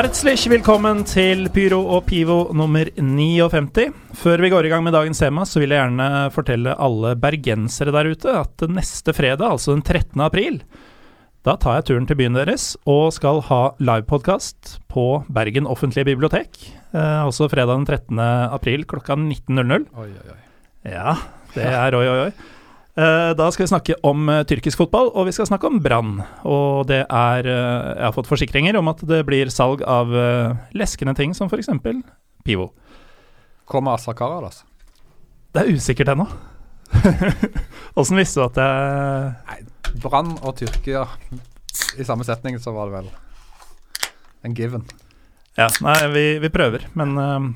Herzlich velkommen til Pyro og Pivo nummer 59. Før vi går i gang med dagens tema, så vil jeg gjerne fortelle alle bergensere der ute at neste fredag, altså den 13. april, da tar jeg turen til byen deres og skal ha livepodkast på Bergen offentlige bibliotek. Eh, også fredag den 13. april klokka 19.00. Oi, oi, oi. Ja, det er oi, oi, oi. Eh, Da skal vi snakke om eh, tyrkisk fotball, og vi skal snakke om Brann. Og det er eh, Jeg har fått forsikringer om at det blir salg av leskende ting som f.eks. Pivo. Kommer Asa Karadas? Det er usikkert ennå. Åssen visste du at jeg Brann og Tyrkia i samme setning, så var det vel en given. Ja, nei, vi, vi prøver, men uh,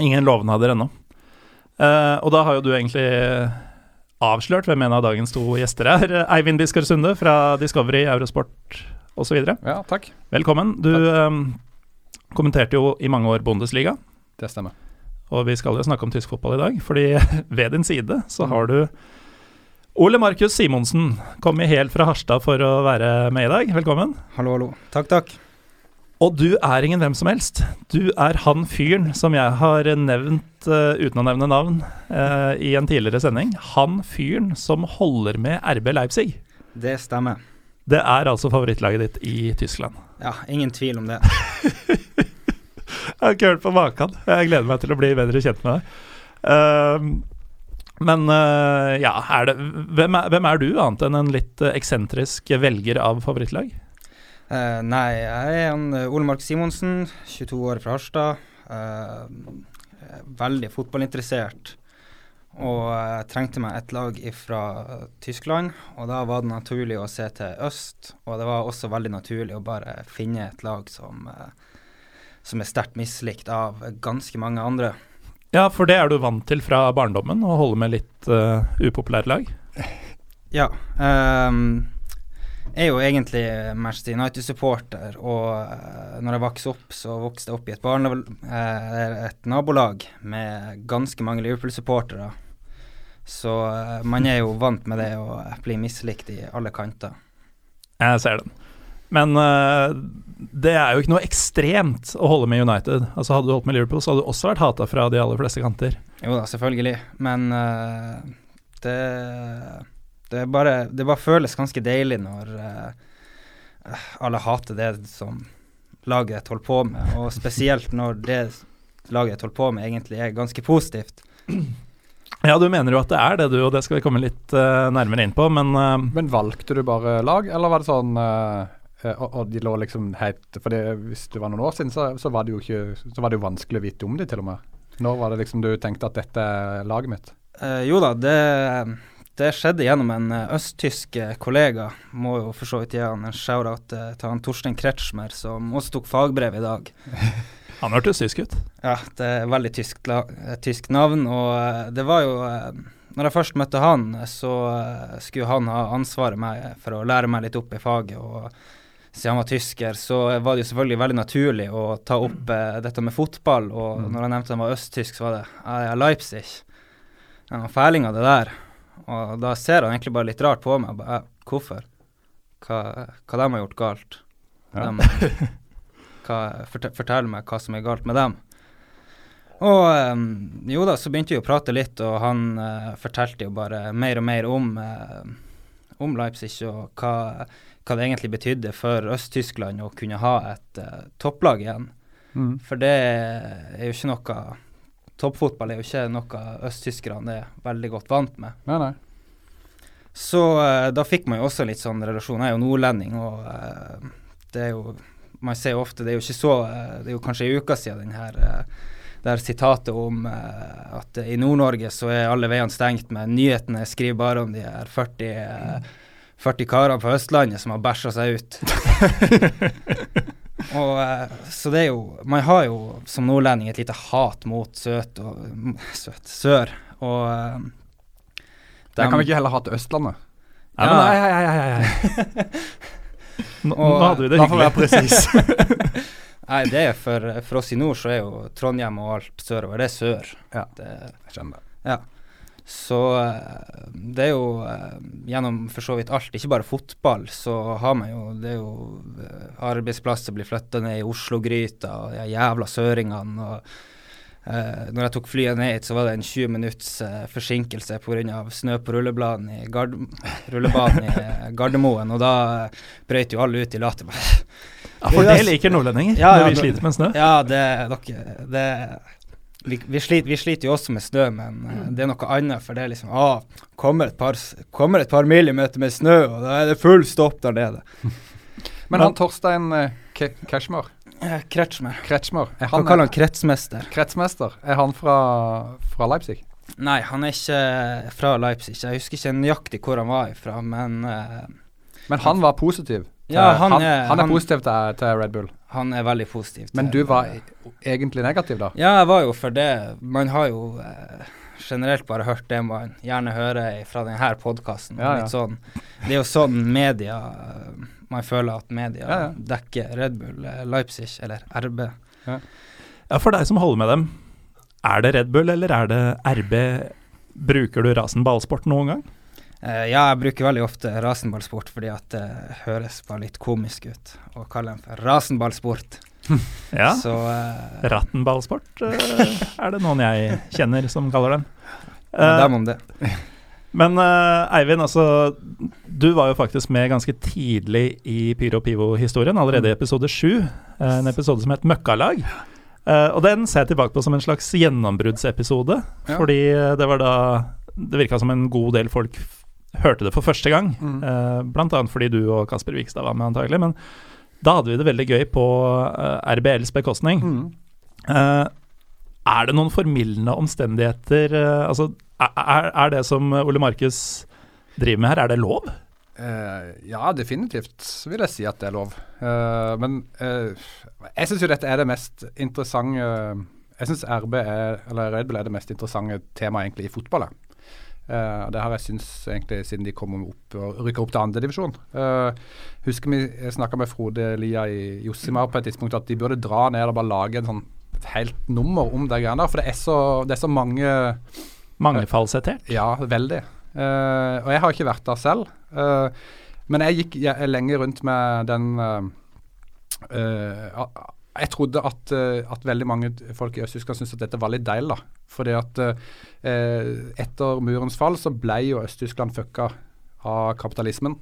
ingen lovnader ennå. Uh, og da har jo du egentlig avslørt hvem en av dagens to gjester er. Eivind Biskar Sunde fra Discovery, Eurosport osv. Ja, takk. Velkommen. Du eh, kommenterte jo i mange år Bundesliga, Det stemmer. og vi skal jo snakke om tysk fotball i dag. Fordi ved din side så har du Ole Markus Simonsen. kommet helt fra Harstad for å være med i dag. Velkommen. Hallo, hallo. Takk, takk. Og du er ingen hvem som helst. Du er han fyren som jeg har nevnt, uh, uten å nevne navn, uh, i en tidligere sending. Han fyren som holder med RB Leipzig. Det stemmer. Det er altså favorittlaget ditt i Tyskland. Ja, ingen tvil om det. Jeg har ikke hørt på maken. Jeg gleder meg til å bli bedre kjent med deg. Uh, men ja, er det, hvem, er, hvem er du, annet enn en litt eksentrisk velger av favorittlag? Eh, nei, jeg er han eh, Ole Mark Simonsen, 22 år fra Harstad. Uh, veldig fotballinteressert. Og jeg trengte meg et lag fra Tyskland, og da var det naturlig å se til øst. Og det var også veldig naturlig å bare finne et lag som, som er sterkt mislikt av ganske mange andre. Ja, for det er du vant til fra barndommen, å holde med litt uh, upopulære lag? Ja. ehm, jeg er jo egentlig Manchester United-supporter, og uh, når jeg vokste opp, så vokste jeg opp i et, barne, eh, et nabolag med ganske mange Liverpool-supportere. Så eh, man er jo vant med det å bli mislikt i alle kanter. Jeg ser den. Men uh, det er jo ikke noe ekstremt å holde med United. Altså Hadde du holdt med Liverpool, så hadde du også vært hata fra de aller fleste kanter. Jo da, selvfølgelig, men uh, det det, bare, det bare føles ganske deilig når uh, alle hater det som laget holder på med, og spesielt når det laget holder på med, egentlig er ganske positivt. Ja, du mener jo at det er det, du, og det skal vi komme litt uh, nærmere inn på, men uh, Men valgte du bare lag, eller var det sånn og, og de lå liksom helt For hvis det var noen år siden, så, så, var det jo ikke, så var det jo vanskelig å vite om de, til og med. Når var det liksom du tenkte at dette er laget mitt? Eh, jo da, det, det skjedde gjennom en eh, østtysk eh, kollega. Må jo for så vidt gi han en shout-out eh, til han Torstein Kretschmer, som også tok fagbrev i dag. han hørtes tysk ut. Ja, det er veldig tysk, tysk navn, og det var jo Når jeg først møtte han, så skulle han ha ansvaret med, for å lære meg litt opp i faget. og siden han var tysker, så var det jo selvfølgelig veldig naturlig å ta opp dette med fotball. Og Mm. når han nevnte han var østtysk, så var det Leipzig ja, Leipzig. Ja, fælinga det der. Og da ser han egentlig bare litt rart på meg. Bare, «Ja, hvorfor? Hva, hva de har gjort galt? Ja. De, hva, fortell, fortell meg hva som er galt med dem. Og em, jo da, så begynte vi å prate litt, og han eh, fortalte jo bare mer og mer om, eh, om Leipzig og hva, hva det egentlig betydde for Øst-Tyskland å kunne ha et eh, topplag igjen. Mm. For det er jo ikke noe Toppfotball er jo ikke noe østtyskerne er veldig godt vant med. Nei, nei. Så eh, da fikk man jo også litt sånn relasjon. Jeg er jo nordlending, og eh, det er jo Man ser jo ofte Det er jo ikke så eh, Det er jo kanskje ei uke siden den her her sitatet om eh, at i Nord-Norge så er alle veiene stengt, men nyhetene skriver bare om de her 40, eh, 40 karene på Østlandet som har bæsja seg ut. og eh, Så det er jo Man har jo som nordlending et lite hat mot søt og søt sør, og eh, Der dem- kan vi ikke heller ha til Østlandet. Nei, men Ja. nei, nei, nei, nei, nei. Nå, Og- hadde vi det Da får vi være presis. Nei, det er for, for oss i nord så er jo Trondheim og alt sørover, det er sør. Ja. Det, Jeg skjønner det. Så eh, det er jo eh, gjennom for så vidt alt, ikke bare fotball, så har man jo Det er jo eh, arbeidsplasser blir flytta ned i Oslo-gryta, og de jævla søringene. og Uh, når jeg tok flyet ned hit, så var det en 20 minutts uh, forsinkelse pga. snø på rullebanen i, Gard rullebanen i Gardermoen, og da uh, brøt jo alle ut i latter. ja, for det liker nordlendinger, ja, når vi sliter med snø. Ja, det, dere, det vi, vi, sliter, vi, sliter, jo også med snø, men uh, det er noe annet. For det er liksom ah, kommer, et par, kommer et par millimeter med snø, og da er det full stopp der nede. men han Torstein uh, Cashmore Eh, Kretschmer. Kretschmer. Er han, kaller han kretsmester. Kretsmester. Er han fra, fra, Leipzig? Nei, han er ikke fra Leipzig. Jeg husker ikke nøyaktig hvor han var ifra, men Men han var positiv? Til, ja, han, han, er, han er positiv til, til, Red Bull? Han er veldig positiv. Men du var egentlig negativ, da? Ja, jeg var jo for det. Man har jo eh, generelt bare hørt det man gjerne hører fra denne podkasten. Ja, ja. sånn, det er jo sånn media uh, man føler at media ja, ja. dekker Red Bull, eh, Leipzig eller RB. Ja. ja, for deg som holder med dem, er det Red Bull eller er det RB? Bruker du rasenballsport noen gang? Uh, ja, jeg bruker veldig ofte rasenballsport fordi at det høres bare litt komisk ut å kalle den for rasenballsport. ja. Så, uh, Rattenballsport uh, er det noen jeg kjenner som kaller den. Uh, Dem om det. Men Eivind, altså, du var jo faktisk med ganske tidlig i Pyro Pivo-historien, allerede i episode sju. En episode som het Møkkalag. Og den ser jeg tilbake på som en slags gjennombruddsepisode. Ja. Fordi det var da Det virka som en god del folk hørte det for første gang. Mm. Uh, blant annet fordi du og Kasper Vikstad var med, antagelig. Men da hadde vi det veldig gøy på RBLs bekostning. Mm. er det noen formildende omstendigheter altså er, er det som Ole Markus driver med her, er det lov? Uh, ja, definitivt vil jeg si at det er lov. Uh, men uh, jeg syns jo dette er det mest interessante Jeg syns RB er, eller Red Bull er det mest interessante temaet egentlig i fotball. Uh, det har jeg syns egentlig siden de kom opp og rykka opp til andredivisjon. Uh, husker vi snakka med Frode Lia i Jossimar på et tidspunkt at de burde dra ned og bare lage en sånn helt nummer om de greiene der. For det er så, det er så mange Mangefallsettert? Ja, veldig. Uh, og jeg har ikke vært der selv. Uh, men jeg gikk jeg, lenge rundt med den uh, Jeg trodde at, at, veldig mange folk i Øst-Tyskland syntes at dette var litt deilig. da. Fordi at etter murens fall så ble jo Øst-Tyskland fucka av kapitalismen.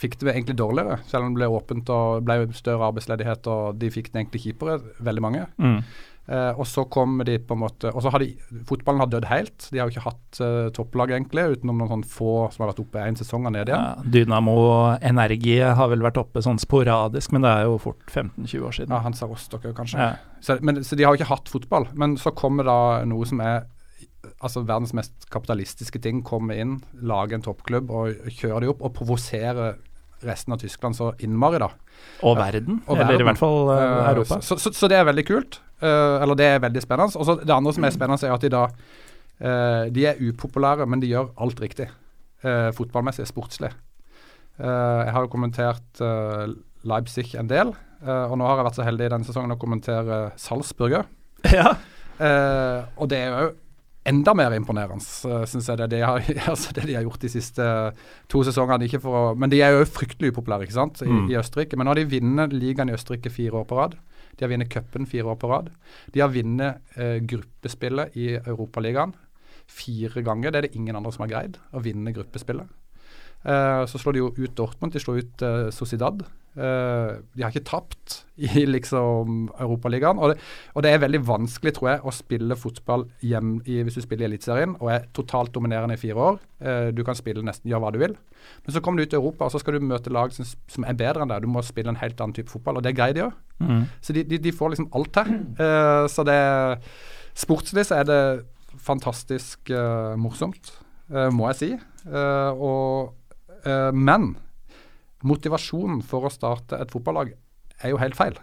Fikk det egentlig dårligere, selv om det ble åpent og ble større arbeidsledighet og de fikk det egentlig kjipere, veldig mange. Mm. Uh, og så kom de på en måte Og så har de Fotballen har dødd helt. De har jo ikke hatt uh, topplag, egentlig, utenom noen sånn få som har vært oppe én sesong og ned igjen. Ja, Dynamo Energi har vel vært oppe sånn sporadisk, men det er jo fort 15-20 år siden. Ja, Hansa Rostock kanskje. Ja. Så, men, så de har jo ikke hatt fotball. Men så kommer da noe som er altså verdens mest kapitalistiske ting, komme inn, lage en toppklubb og kjøre de opp og provosere resten av Tyskland så innmari, da. Og verden, og eller i hvert fall uh, Europa. Så, så, så, det er veldig kult. Uh, eller det er veldig spennende. Og så Det andre som er spennende, er at de da De er upopulære, men de gjør alt riktig. fotballmessig, sportslig. jeg har jo kommentert Leipzig en del, og nå har jeg vært så heldig i denne sesongen å kommentere Salzburger. Ja. og det er jo enda mer imponerende, syns jeg. Det de, har, altså det de har gjort de siste to sesongene. Å, men de er jo fryktelig upopulære ikke sant, i, mm. i Østerrike. Men nå har de vunnet ligaen i Østerrike fire år på rad. De har vunnet cupen fire år på rad. De har vunnet eh, gruppespillet i Europaligaen fire ganger. Det er det ingen andre som har greid, å vinne gruppespillet. Uh, så slår de jo ut Dortmund, de slår ut uh, Sociedad. Uh, de har ikke tapt i liksom Europaligaen. Og, og, det er veldig vanskelig, tror jeg, å spille fotball hjem i, hvis du spiller i Eliteserien og er totalt dominerende i fire år. Du kan spille nesten gjøre hva du vil. Men så kommer du ut i Europa, og så skal du møte lag som, som er bedre enn deg. Du må spille en helt annen type fotball, og det greier de òg. Mm. Så de, de, de, får liksom alt. Uh, så det Sportslig så er det fantastisk morsomt, må jeg si. og men motivasjonen for å starte et fotballag er jo helt feil.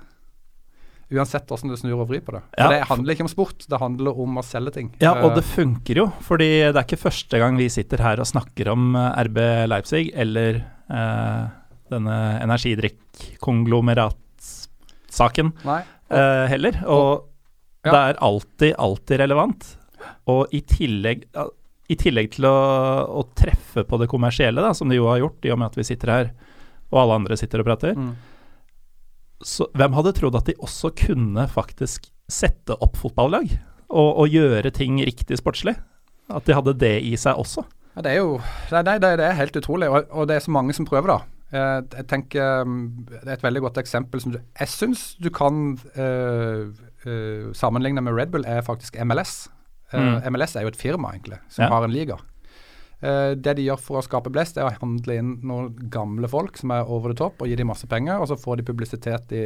Uansett hvordan du snur og vrir på det. Ja. Det handler ikke om sport, det handler om å selge ting. Ja, og det eh, funker jo. fordi det er ikke første gang vi sitter her og snakker om eh, RB Leipzig eller eh, denne energidrikk-konglomeratssaken eh, heller. Og, og ja. det er alltid, alltid relevant. Og i tillegg i tillegg til å, å, treffe på det kommersielle, da, som de jo har gjort, i og med at vi sitter her og alle andre sitter og prater, mm. så hvem hadde trodd at de også kunne faktisk sette opp fotballag? Og, og gjøre ting riktig sportslig? At de hadde det i seg også? Ja, det er jo Nei, det, det er helt utrolig, og, og, det er så mange som prøver, da. Eh, jeg tenker mm, Det er et veldig godt eksempel som du Jeg syns du kan øh, øh, sammenligne med Red Bull, er faktisk MLS. Uh, mm. MLS er jo et firma, egentlig, som ja. har en liga. det de gjør for å skape blest, er å handle inn noen gamle folk som er over the top, og gi dem masse penger. Og så får de publisitet i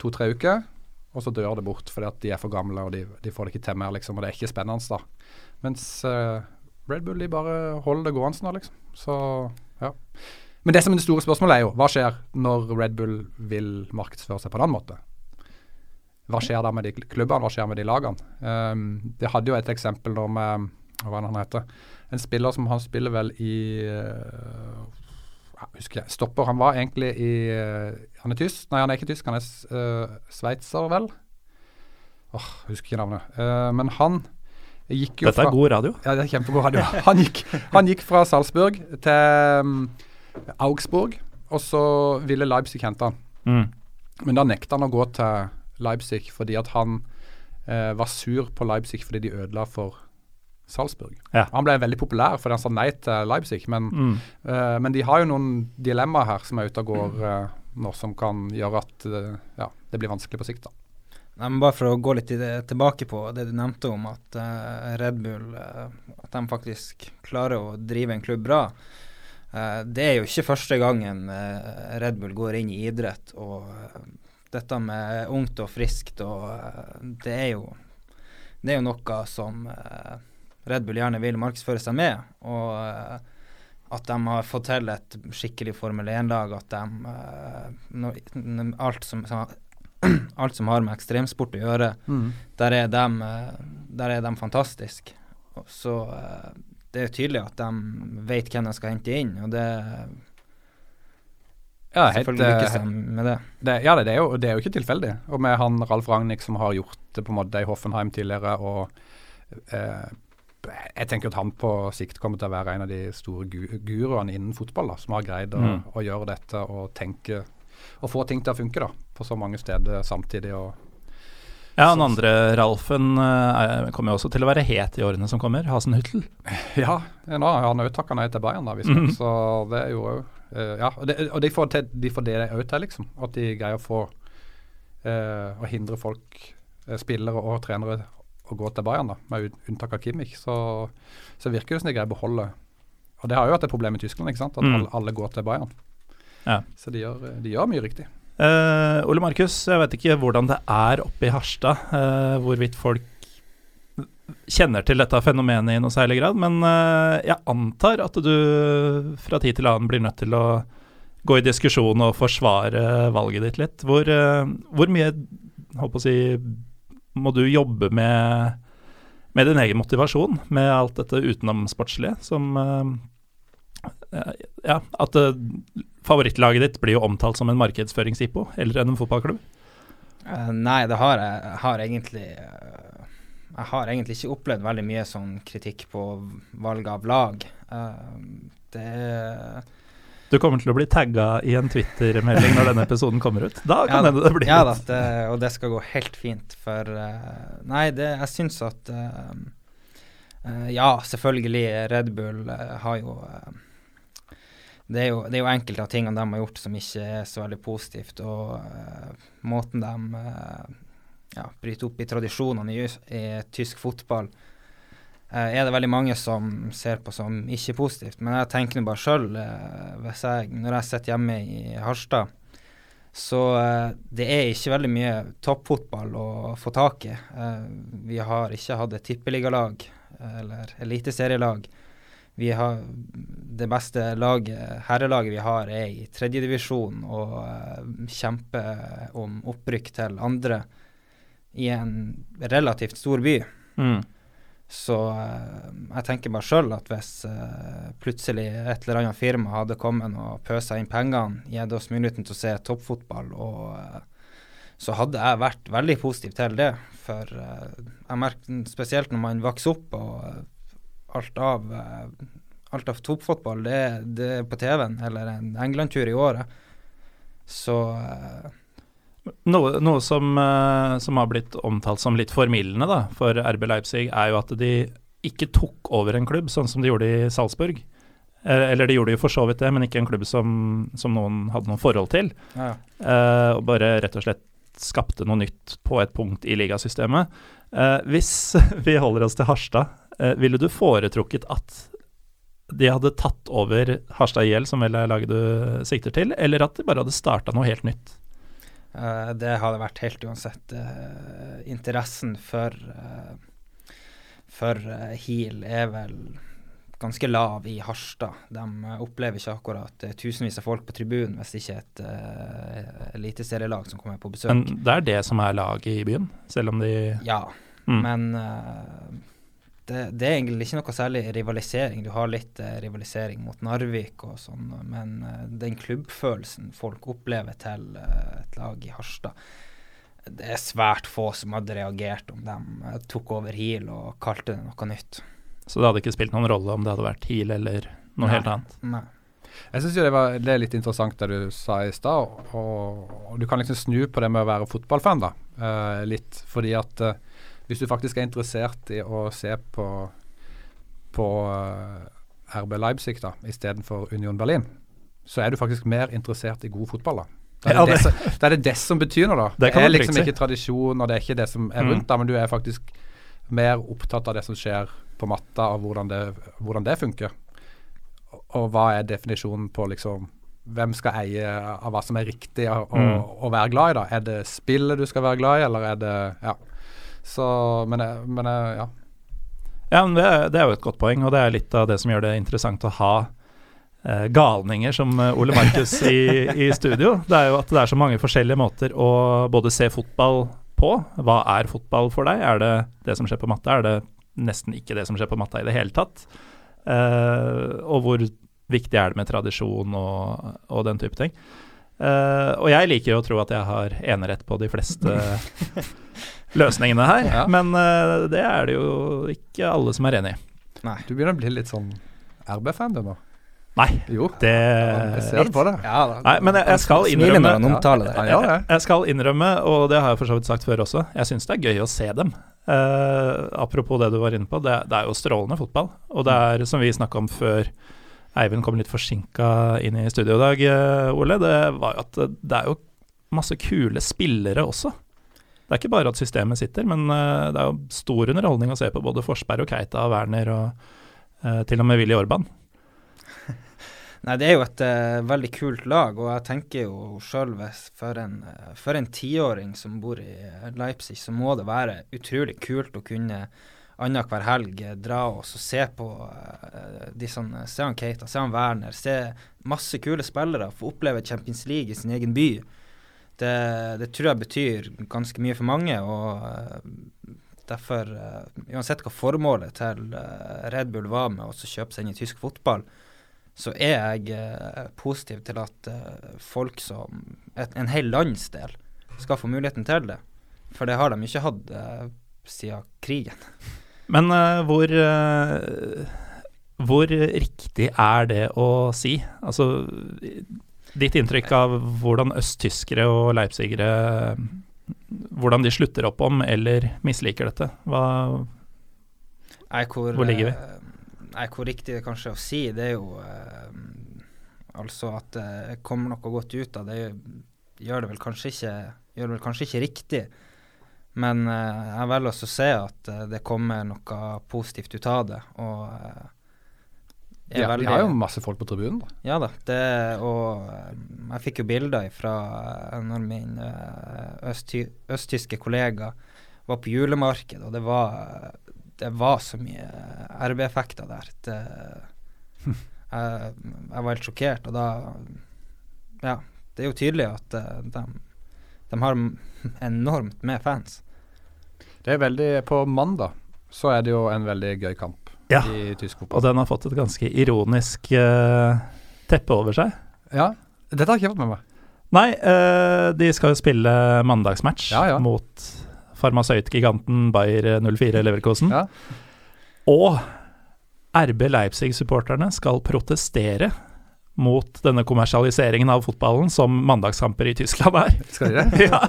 to-tre uker, og så dør det bort fordi at de er for gamle og de, de får det ikke til mer, liksom. Og det er ikke spennende, da. Mens Red Bull de bare holder det gående nå, liksom. Så ja. Men det som er det store spørsmålet er jo, hva skjer når Red Bull vil markedsføre seg på en annen måte? Hva skjer da med de klubbene, hva skjer med de lagene? Um, det hadde jo et eksempel da med hva han heter? En spiller som han spiller vel i uh, husker jeg, Stopper. Han var egentlig i uh, Han er tysk? Nei, han er ikke tysk. Han er uh, sveitser, vel? Åh, oh, husker ikke navnet. Uh, men han gikk jo Dette er god radio. Ja, det er kjempegod radio. Han gikk, han gikk fra Salzburg til um, Augsburg, og så ville Leipzig hente han. Mm. Men da nekta han å gå til Leipzig fordi at han eh, var sur på Leipzig fordi de ødela for Salzburg. Ja. Han ble veldig populær fordi han sa nei til Leipzig, men, mm. eh, men de har jo noen dilemmaer her som er ute og går eh, nå, som kan gjøre at eh, ja, det blir vanskelig på sikt. da. Nei, men bare for å gå litt tilbake på det du nevnte om at uh, Red Bull uh, At de faktisk klarer å drive en klubb bra. Uh, det er jo ikke første gangen Red Bull går inn i idrett. og dette med ungt og friskt, og det er jo det er jo noe som Red Bull gjerne vil markedsføre seg med. Og at de har fått til et skikkelig Formel 1-lag, at de alt som, alt som har med ekstremsport å gjøre, mm. der, er de, der er de fantastiske. Så det er jo tydelig at de vet hvem de skal hente inn, og det ja, Selvfølgelig helt, lykkes de med det. det ja, det, er jo, det, er jo, ikke tilfeldig. Og med han Ralf Ragnhild som har gjort det på en måte i Hoffenheim tidligere, og eh, jeg tenker at han på sikt kommer til å være en av de store gu guruene innen fotball, da, som har greid å, mm. å, gjøre dette og tenke og få ting til å funke da, på så mange steder samtidig. og ja, den andre Ralfen uh, kommer jo også til å være het i årene som kommer. Hasenhüttel. Ja, nå har han òg takka nei til Bayern, da, visstnok. Mm -hmm. Så det er jo uh, eh, Ja, og, det, og de, får til, de får det òg til, liksom. At de greier å få uh, Å hindre folk, spillere og trenere, å gå til Bayern, da, med unntak av Kimmich. Så, så virker det som de greier å beholde Og det har jo vært et problem i Tyskland, ikke sant? at mm. alle, alle, går til Bayern. Ja. Så de gjør, de gjør mye riktig. Uh, Ole Markus, jeg vet ikke hvordan det er oppe i Harstad, uh, hvorvidt folk kjenner til dette fenomenet i noe særlig grad, men uh, jeg antar at du fra tid til annen blir nødt til å gå i diskusjon og forsvare valget ditt litt. Hvor, hvor mye håper å si, må du jobbe med, med din egen motivasjon, med alt dette utenomsportslige, som Ja, at favorittlaget ditt blir jo omtalt som en markedsføringsippo eller en fotballklubb? Nei, det har jeg, har egentlig Jeg har egentlig ikke opplevd veldig mye sånn kritikk på valg av lag. Uh, det du kommer til å bli tagga i en Twitter-melding når denne episoden kommer ut. Da kan ja, det bli Ja da, det, og det skal gå helt fint. For Nei, det, jeg syns at Ja, selvfølgelig, Red Bull har jo det er, jo, det er jo enkelte av tingene de har gjort som ikke er så veldig positivt. Og uh, måten de uh, ja, bryte opp i tradisjonene i, i tysk fotball, eh, er det veldig mange som ser på som ikke positivt. Men jeg tenker bare sjøl, når jeg sitter hjemme i Harstad, så det er ikke veldig mye toppfotball å få tak i. vi har ikke hatt et tippeligalag eller eliteserielag vi har det beste laget, herrelaget vi har, er i tredjedivisjon og uh, kjemper om opprykk til andre i en relativt stor by. Mm. Så uh, jeg tenker bare sjøl at hvis uh, plutselig et eller annet firma hadde kommet og pøsa inn pengene, gitt oss muligheten til å se toppfotball, og, så hadde jeg vært veldig positiv til det. For jeg merker spesielt når man vokser opp og alt av alt av toppfotball, det, det er på TV-en, eller en England-tur i året. Så noe, noe som, uh, som, har blitt omtalt som litt formildende da, for RB Leipzig, er jo at de ikke tok over en klubb, sånn som de gjorde i Salzburg. Eller de gjorde jo for så vidt det, men ikke en klubb som, som noen hadde noe forhold til. Ja. Uh, og bare rett og slett skapte noe nytt på et punkt i ligasystemet. Eh, hvis vi holder oss til Harstad, eh, ville du foretrukket at de hadde tatt over Harstad IL, som vel er laget du sikter til, eller at de bare hadde starta noe helt nytt? Uh, det hadde vært helt uansett. interessen for, for HIL er vel ganske lav i Harstad. De uh, opplever ikke akkurat uh, tusenvis av folk på tribunen hvis det ikke er et uh, eliteserielag som kommer på besøk. Men det er det som er laget i byen, selv om de Ja, mm. men det, det, er egentlig ikke noe særlig rivalisering. Du har litt rivalisering mot Narvik og sånn, men den klubbfølelsen folk opplever til et lag i Harstad det er svært få som hadde reagert om de tok over HIL og kalte det noe nytt. Så det hadde ikke spilt noen rolle om det hadde vært HEAL eller noe Nei. helt annet. Nei. Jeg syns det, det, er litt interessant det du sa i stad. Og, og, du kan liksom snu på det med å være fotballfan, da. Uh, litt. Fordi at hvis du faktisk er interessert i å se på, på eh, RB Leipzig da, istedenfor Union Berlin, så er du faktisk mer interessert i god fotball. da. Da er, det, ja, det, det, er det det som betyr noe, da. Det, er liksom ikke tradisjon, og det er ikke det som er mm. rundt, mm. da, men du er faktisk mer opptatt av det som skjer på matta, og hvordan det, hvordan det funker. Og, og hva er definisjonen på liksom hvem skal eie av hva som er riktig å, mm. være glad i, da? Er det spillet du skal være glad i, eller er det Ja. Så Men, men ja. Ja, men det, det, er jo et godt poeng, og det er litt av det som gjør det interessant å ha eh, galninger som eh, Ole Markus i, i, studio. Det er jo at det er så mange forskjellige måter å både se fotball på. Hva er fotball for deg? Er det det som skjer på matta? Er det nesten ikke det som skjer på matta i det hele tatt. Eh, og hvor viktig er det med tradisjon og, og den type ting. Uh, og jeg liker jo å tro at jeg har enerett på de fleste løsningene her, ja. men uh, det er det jo ikke alle som er enig i. Nei. Du begynner å bli litt sånn RB-fan du nå? Nei. Jo, det jeg ser det på det. Ja, Nei, men jeg, jeg skal innrømme ja, jeg, jeg, skal innrømme, og det har jeg for så vidt sagt før også, jeg syns det er gøy å se dem. Uh, apropos det du var inne på, det, det, er jo strålende fotball. Og det er, som vi snakka om før Eivind kom litt forsinka inn i studio i dag, uh, Ole, det var jo at det er jo masse kule spillere også. Det er ikke bare at systemet sitter, men uh, det er jo stor underholdning å se på både Forsberg og Keita og Werner og til og med Willy Orban. Nei, det er jo et uh, veldig kult lag, og jeg tenker jo sjøl for en tiåring som bor i Leipzig, så må det være utrolig kult å kunne annenhver helg dra og se på uh, de sånne, Se han Keita, se han Werner, se masse kule spillere, få oppleve Champions League i sin egen by. Det, det tror jeg betyr ganske mye for mange. og Derfor, uansett hva formålet til Red Bull var med å kjøpe seg inn i tysk fotball, så er jeg eh, positiv til at eh, folk som et, En hel landsdel skal få muligheten til det. For det har de ikke hatt eh, siden krigen. Men uh, hvor uh, Hvor riktig er det å si? Altså ditt inntrykk av hvordan østtyskere og leipzigere Hvordan de slutter opp om eller misliker dette? Hva, Nei, hvor, hvor ligger vi? Nei, hvor riktig det kanskje er å si, det er jo eh, altså at det kommer noe godt ut av det. Gjør det vel kanskje ikke, gjør det vel kanskje ikke riktig. Men eh, jeg velger også å se at eh, det kommer noe positivt ut av det. Og eh, ja, veldig, Vi har jo masse folk på tribunen. da. Ja da. Det, og eh, jeg fikk jo bilder fra eh, når min østty østtyske kollega var på julemarked, og det var det var så mye RB-effekter der. Det, jeg, jeg, var helt sjokkert, og da Ja, det er jo tydelig at de, de, har enormt med fans. Det er veldig På mandag så er det jo en veldig gøy kamp ja, i tysk fotball. Og den har fått et ganske ironisk uh, teppe over seg. Ja, dette har jeg ikke fått med meg. Nei, uh, de skal jo spille mandagsmatch ja, ja. mot farmasøytgiganten Bayer 04 Leverkosen. Ja. Og RB Leipzig-supporterne skal protestere mot denne kommersialiseringen av fotballen som mandagskamper i Tyskland er. Skal de det? ja.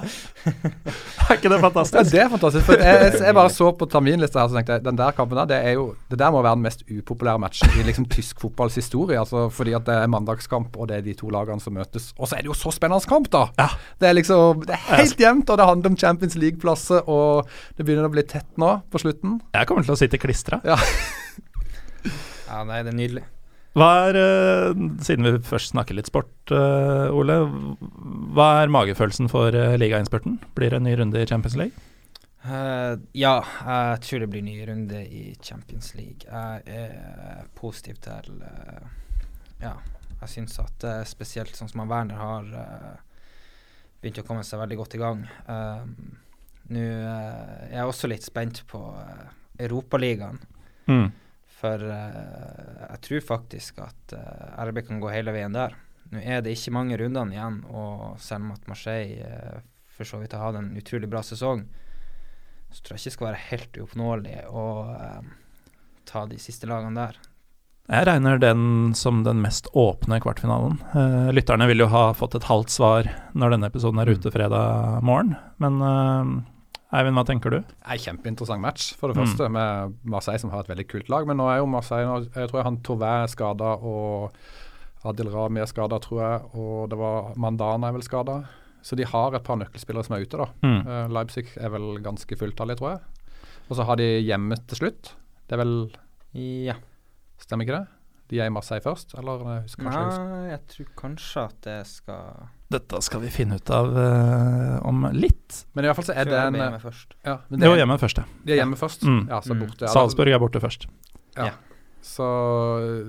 Er ikke det Ja, fantastisk? det er fantastisk. For jeg, jeg, bare så på terminlista her, så tenkte jeg den der kampen der, det er jo Det der må være den mest upopulære matchen i liksom tysk fotballs historie. Altså, fordi at det er mandagskamp, og det er de to lagene som møtes. Og så er det jo så spennende kamp, da! Ja. Det er liksom Det er helt jevnt, og det handler om Champions League-plasser, og det begynner å bli tett nå på slutten. Jeg kommer til å sitte klistra. Ja, nei, det er nydelig. Hva er, eh, siden vi først snakker litt sport, eh, Ole, hva er magefølelsen for uh, ligainnspurten? Blir det en ny runde i Champions League? Uh, ja, jeg tror det blir ny runde i Champions League. Jeg er positiv til uh, Ja, jeg syns at uh, spesielt sånn som Werner har eh, begynt å komme seg veldig godt i gang. Eh, Nå eh, er jeg også litt spent på Europaligaen. Mm. For eh, jeg tror faktisk at eh, RB kan gå hele veien der. Nå er det ikke mange rundene igjen, og selv om at Marseille eh, for så vidt har hatt en utrolig bra sesong, så tror jeg ikke det skal være helt uoppnåelig å ta de siste lagene der. Jeg regner den som den mest åpne kvartfinalen. Eh, lytterne vil jo ha fått et halvt svar når denne episoden er ute fredag morgen, men eh, Eivind, hva tenker du? Er Kjempeinteressant match, for det Mm. første, med Marseille som har et veldig kult lag. Men nå er jo Marseille nå, Jeg tror han Tové er skada, og Adil Rami er skada, tror jeg. Og det var Mandana er vel skada. Så de har et par nøkkelspillere som er ute, da. Mm. Uh, Leipzig er vel ganske fulltallig, tror jeg. Og så har de hjemme til slutt. Det er vel Ja. Stemmer ikke det? De er i Marseille først, eller jeg kanskje. Nei, jeg tror kanskje at det skal Dette skal vi finne ut av uh, om litt. Men i hvert fall så er det en De eh, først. ja, men det er, hjemme først, ja. Er hjemme først. Mm. Ja, så Mm. borte. Ja, Salzburg er borte først. Så,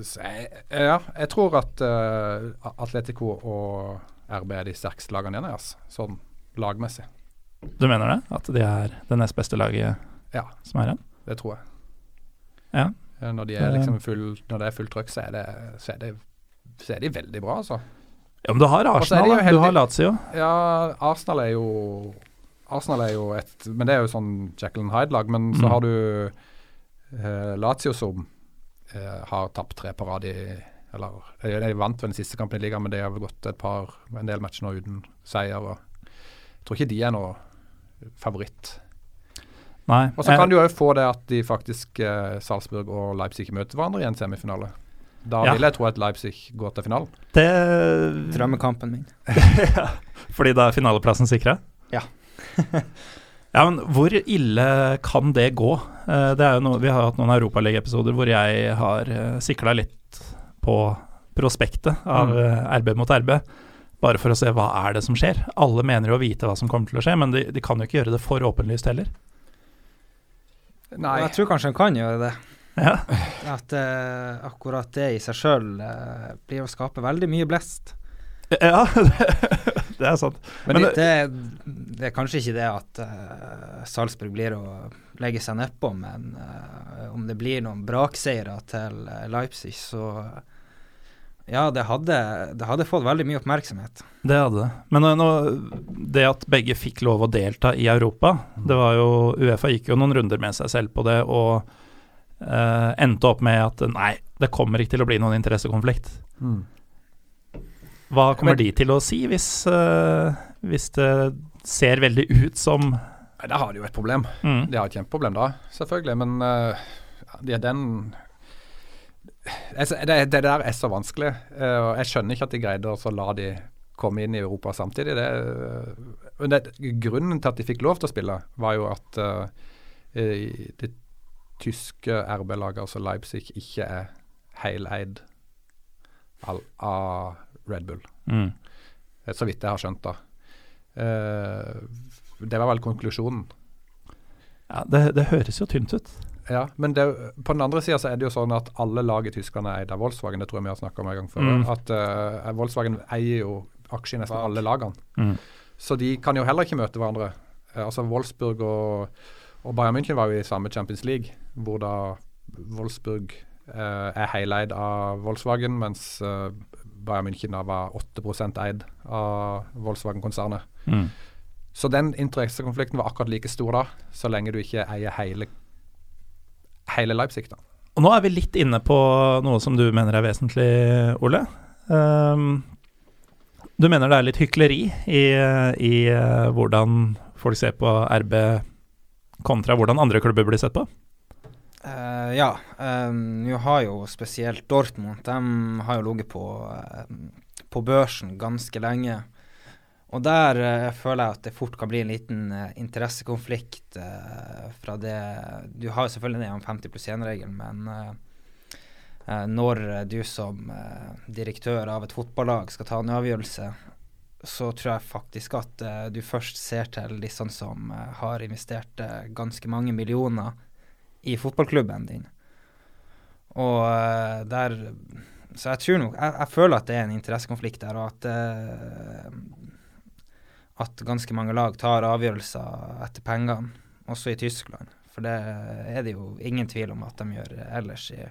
så jeg, ja, jeg tror at uh, Atletico og RB er de sterkeste lagene igjen, altså, sånn lagmessig. Du mener det? At de er det nest beste laget Ja. som er igjen? Det tror jeg. Ja. Når, de er liksom full, når det er fullt trøkk, så er, det, så, er det, så er de veldig bra, altså. Ja, men du har Arsenal, da. du har Lazio. Ja, Arsenal er jo Arsenal er jo et Men det er jo sånn Jekyll and Hyde-lag. Men så Mm. har du eh, Lazio som eh, har tapt tre på rad i Eller de, vant vel den siste kampen i ligaen, men de har vel gått et par en del matcher nå uten seier. Og jeg tror ikke de er noe favoritt. Nei. Og så kan du jo få det at de faktisk eh, Salzburg og Leipzig møter hverandre i en semifinale. Da Ja. vil jeg tro at Leipzig går til finalen. det Drømmekampen min. Fordi da er finaleplassen sikra? Ja. ja, men hvor ille kan det gå? Eh, det er jo noe, vi har hatt noen europaligaepisoder hvor jeg har uh, sikla litt på prospektet av Mm. eh, RB mot RB. Bare for å se hva er det som skjer. Alle mener jo å vite hva som kommer til å skje, men de, de kan jo ikke gjøre det for åpenlyst heller. Nei. Jeg tror kanskje han kan gjøre det. Ja. At uh, akkurat det i seg sjøl blir å skape veldig mye blest. Ja, det er sant. Men, Men det, det, er kanskje ikke det at uh, Salzburg blir å legge seg nedpå, men uh, om det blir noen brakseire til eh, Leipzig, så ja, det hadde, det hadde fått veldig mye oppmerksomhet. Det hadde det. Men nå- det at begge fikk lov å delta i Europa, det var jo Uefa gikk jo noen runder med seg selv på det, og eh, endte opp med at nei, det kommer ikke til å bli noen interessekonflikt. Mm. Hva kommer Men- de til å si hvis, uh, hvis det ser veldig ut som Der har de jo et problem. mm, De har et kjempeproblem da, selvfølgelig. Men uh, de, den det, det der er så vanskelig. og Jeg skjønner ikke at de greide å la de komme inn i Europa samtidig. Det, det, grunnen til at de fikk lov til å spille, var jo at uh, i det tyske RB-laget, altså Leipzig, ikke er heleid av, av Red Bull. mm. Eh, Så vidt jeg har skjønt, da. Uh, det var vel konklusjonen. Ja, det, det høres jo tynt ut. Ja, men det, på den andre sida så er det jo sånn at alle lag i Tyskland er eid av Volkswagen. Det tror jeg vi har snakka om en gang før. Mm. At uh, Volkswagen eier jo aksjer i nesten alle lagene. Mm. Så de kan jo heller ikke møte hverandre. Uh, altså Wolfsburg og, og Bayern München var jo i samme Champions League, hvor da Wolfsburg eh, er heleid av Volkswagen, mens eh, Bayern München da var 8% eid av Volkswagen-konsernet. Mm. Så den interessekonflikten var akkurat like stor da, så lenge du ikke eier hele, hele Leipzig. da. Og nå er vi litt inne på noe som du mener er vesentlig, Ole. Um, du mener det er litt hykleri i, i uh, hvordan folk ser på RB kontra hvordan andre klubber blir sett på? Uh, ja. Um, har jo spesielt Dortmund De har jo ligget på, uh, på børsen ganske lenge. Og der uh, føler jeg at det fort kan bli en liten interessekonflikt fra det Du har jo selvfølgelig den 50 pluss 1-regelen, men når du som direktør av et fotballag skal ta en avgjørelse, så tror jeg faktisk at du først ser til disse som har investert ganske mange millioner i fotballklubben din. Og uh, der Så jeg tror nok jeg, jeg, føler at det er en interessekonflikt der, og at uh, at ganske mange lag tar avgjørelser etter pengene, også i Tyskland. For det er det jo ingen tvil om at de gjør ellers i,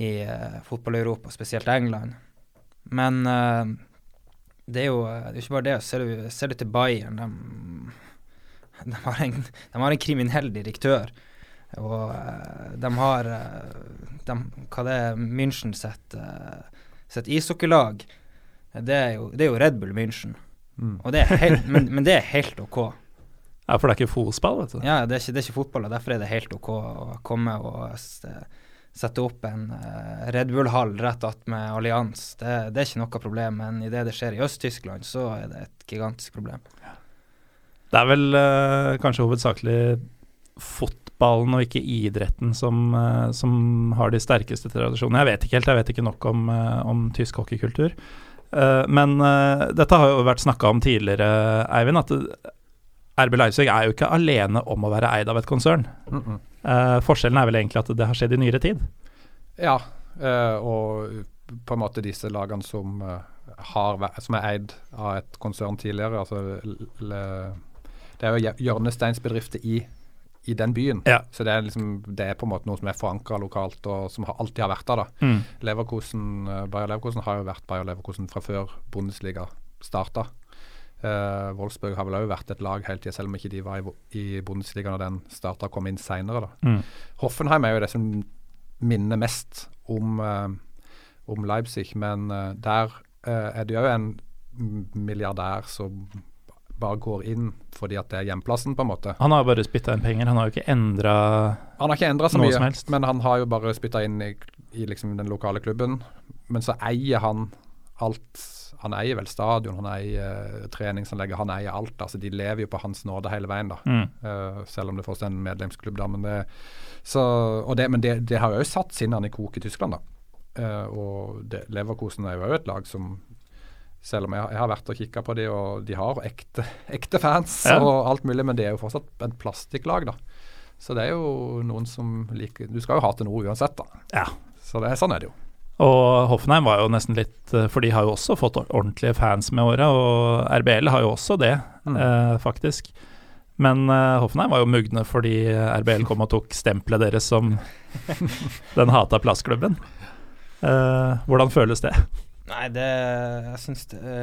i uh, fotball-Europa, spesielt England. Men uh, det er jo det er ikke bare det. Ser du, ser du til Bayern, de, de, har en, de har en kriminell direktør og uh, de har uh, de, Hva det er München sitt, uh, sitt ishockeylag? Det er, jo, det er jo Red Bull München. Mm. Det helt, men, men, det er helt OK. Ja, for det er ikke fotball, vet du. Ja, det er ikke, det er ikke fotball, og derfor er det helt OK å komme og sette opp en uh, Red Bull-hall rett attmed Allians. Det, det, er ikke noe problem, men idet det skjer i Øst-Tyskland, så er det et gigantisk problem. Det er vel uh, kanskje hovedsakelig fotballen og ikke idretten som, uh, som, har de sterkeste tradisjonene. Jeg vet ikke helt, jeg vet ikke nok om, uh, om tysk hockeykultur. Eh, men dette har jo vært snakka om tidligere, Eivind, at RB Leipzig er jo ikke alene om å være eid av et konsern. Mm -mm. Forskjellen er vel egentlig at det har skjedd i nyere tid? Ja, og på en måte disse lagene som, har, som er eid av et konsern tidligere. altså Det er jo hjørnesteinsbedrifter i i den byen. Ja. Så det er, liksom, det er på en måte noe som er forankra lokalt, og som har, alltid har vært der. da. Mm. Leverkosen, uh, Bayer Leverkosen har jo vært Bayer Leverkosen fra før Bundesliga starta. Uh, Wolfsburg har vel òg vært et lag hele tida, selv om ikke de var i, i Bundesliga når den starta og kom inn seinere. Mm. Hoffenheim er jo det som minner mest om, uh, om Leipzig, men uh, der er det jo en milliardær som bare går inn fordi at det er hjemplassen, på en måte. Han har bare spytta inn penger, han har jo ikke endra Han har ikke endra så mye, men han har jo bare spytta inn i, i liksom den lokale klubben. Men så eier han alt. Han eier vel stadion, han eier uh, treningsanlegget, han eier alt. altså De lever jo på hans nåde hele veien, da. Mm. Uh, selv om det fortsatt er en medlemsklubb, da. Men det, så, det, men det, det har jo satt sinnene i kok i Tyskland, da. Uh, og det, Leverkosen er jo òg et lag som selv om jeg, jeg har vært og kikka på de, og de har ekte, ekte fans ja. og alt mulig, men det er jo fortsatt en plastikklag, da. Så det er jo noen som liker Du skal jo ha til noe uansett, da. Ja. Så det, sånn er det jo. Og Hoffenheim var jo nesten litt eh, For de har jo også fått ordentlige fans med åra, og RBL har jo også det, mm. eh, faktisk. Men eh, Hoffenheim var jo mugne fordi RBL kom og tok stempelet deres som den hata plassklubben. Eh, hvordan føles det? Nei, det Jeg syns det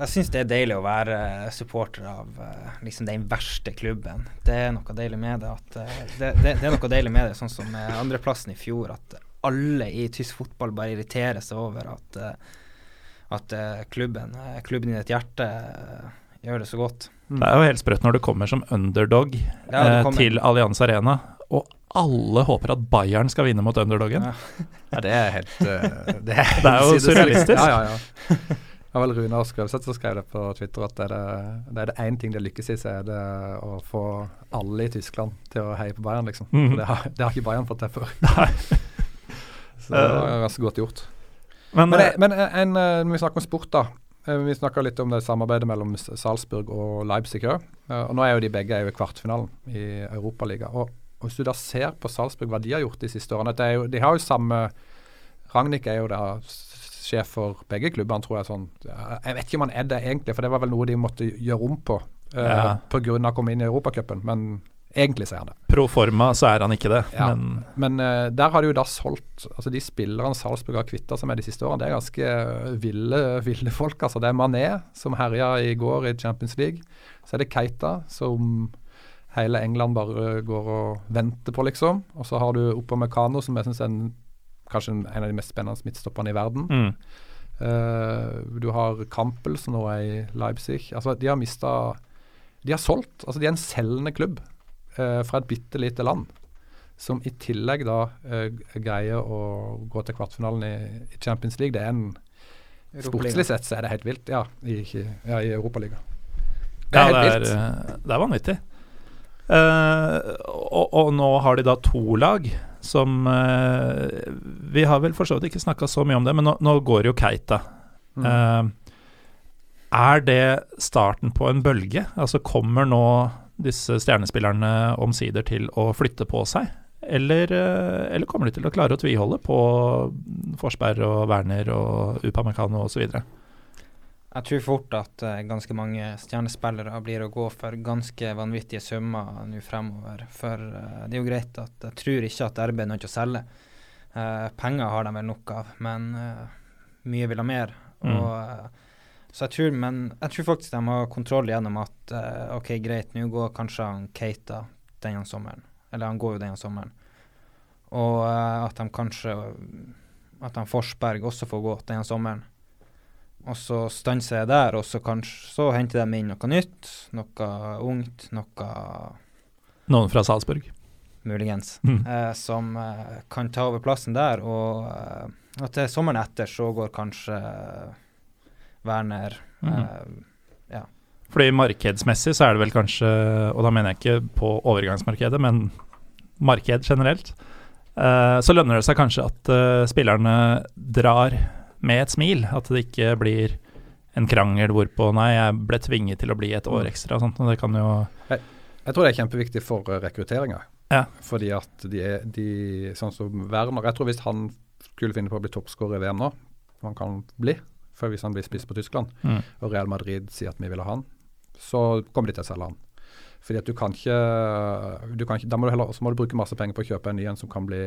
jeg syns det er deilig å være supporter av liksom den verste klubben. Det er noe deilig med det. At, det, det, det, er noe deilig med det, sånn som andreplassen i fjor. At alle i tysk fotball bare irriterer seg over at, uh, at klubben, klubben i ditt hjerte gjør det så godt. Det er jo helt sprøtt når du kommer som underdog ja, kommer. til Allianz Arena, og alle håper at Bayern skal vinne mot underdogen. Ja, ja det er helt Det er, det er jo surrealistisk. Ja, ja, ja. Det var vel Rune Skrøvseth som skrev det på Twitter at det er det én ting det lykkes i, så er det å få alle i Tyskland til å heie på Bayern, liksom. Mm. Det, har, det, har, ikke Bayern fått til før. Så det var ganske godt gjort. Men, men, det, men en, når vi snakker om sport, da. Vi snakka litt om det samarbeidet mellom Salzburg og Leipzig òg. Og nå er jo de begge i kvartfinalen i Europaligaen. Og og Hvis du da ser på Salzburg, hva de har gjort de siste årene jo, De har jo samme Ragnhild er jo da sjef for begge klubbene, tror jeg. sånn. Jeg vet ikke om han er det egentlig, for det var vel noe de måtte gjøre om på uh, ja. pga. å komme inn i Europacupen. Men egentlig så er han det. Pro forma så er han ikke det. Ja. Men, men uh, der har de jo da solgt altså De spillerne Salzburg har kvitta seg med de siste årene, det er ganske ville, ville folk. altså Det er Mané som herja i går i Champions League. Så er det Keita som hele England bare går og venter på, liksom. Og så har du Oppa Mekano, som jeg syns er en, kanskje en av de mest spennende midtstopperne i verden. Mm. Uh, du har Campbell, som nå er i Leipzig. Altså, de har mista De har solgt. Altså, de er en selgende klubb eh, fra et bitte lite land. Som i tillegg da eh, greier å gå til kvartfinalen i, i Champions League. Det er en Sportslig sett så er det helt vilt, ja, i, ja, i Europaligaen. Det er ja, helt det er, vilt. eh, det er vanvittig. Uh, og, og nå har de da to lag som uh, Vi har vel for så vidt ikke snakka så mye om det, men nå, nå går jo Keita. Mm. Uh, er det starten på en bølge? Altså Kommer nå disse stjernespillerne omsider til å flytte på seg? Eller, eh, eller kommer de til å klare å tviholde på Forsberg og Werner og Upamecano osv.? Jeg tror fort at eh, ganske mange stjernespillere blir å gå for ganske vanvittige summer nå fremover. For eh, det er jo greit at jeg tror ikke at RB er nødt til å selge. Penger har de vel nok av, men mye vil ha mer. Mm. Og, så jeg tror, men jeg tror faktisk de har kontroll gjennom at uh, OK, greit, nå går kanskje han Keita denne sommeren. Eller han går jo denne sommeren. Og uh, at de kanskje At han Forsberg også får gå denne sommeren. Og så stanser jeg der, og så kanskje så henter de inn noe nytt. Noe ungt, noe Noen fra Salzburg. muligens. Mm. Uh, som kan ta over plassen der. Og at sommeren etter så går kanskje Werner Mhm. eh, Fordi markedsmessig så er det vel kanskje, og da mener jeg ikke på overgangsmarkedet, men marked generelt, eh, så lønner det seg kanskje at eh, spillerne drar med et smil. At det ikke blir en krangel hvorpå nei, jeg ble tvinget til å bli et år ekstra. og Sånt, og det kan jo Jeg tror det er kjempeviktig for uh, rekrutteringa. Ja. Fordi at de er de, Sånn som Werner Jeg tror hvis han skulle finne på å bli toppskårer i VM nå, som han kan bli, for hvis han blir spiss på Tyskland, mm, og Real Madrid sier at vi vil ha han, så kommer de til å selge han. Fordi at du kan ikke, du kan ikke Da må du heller så må du bruke masse penger på å kjøpe en ny en som kan bli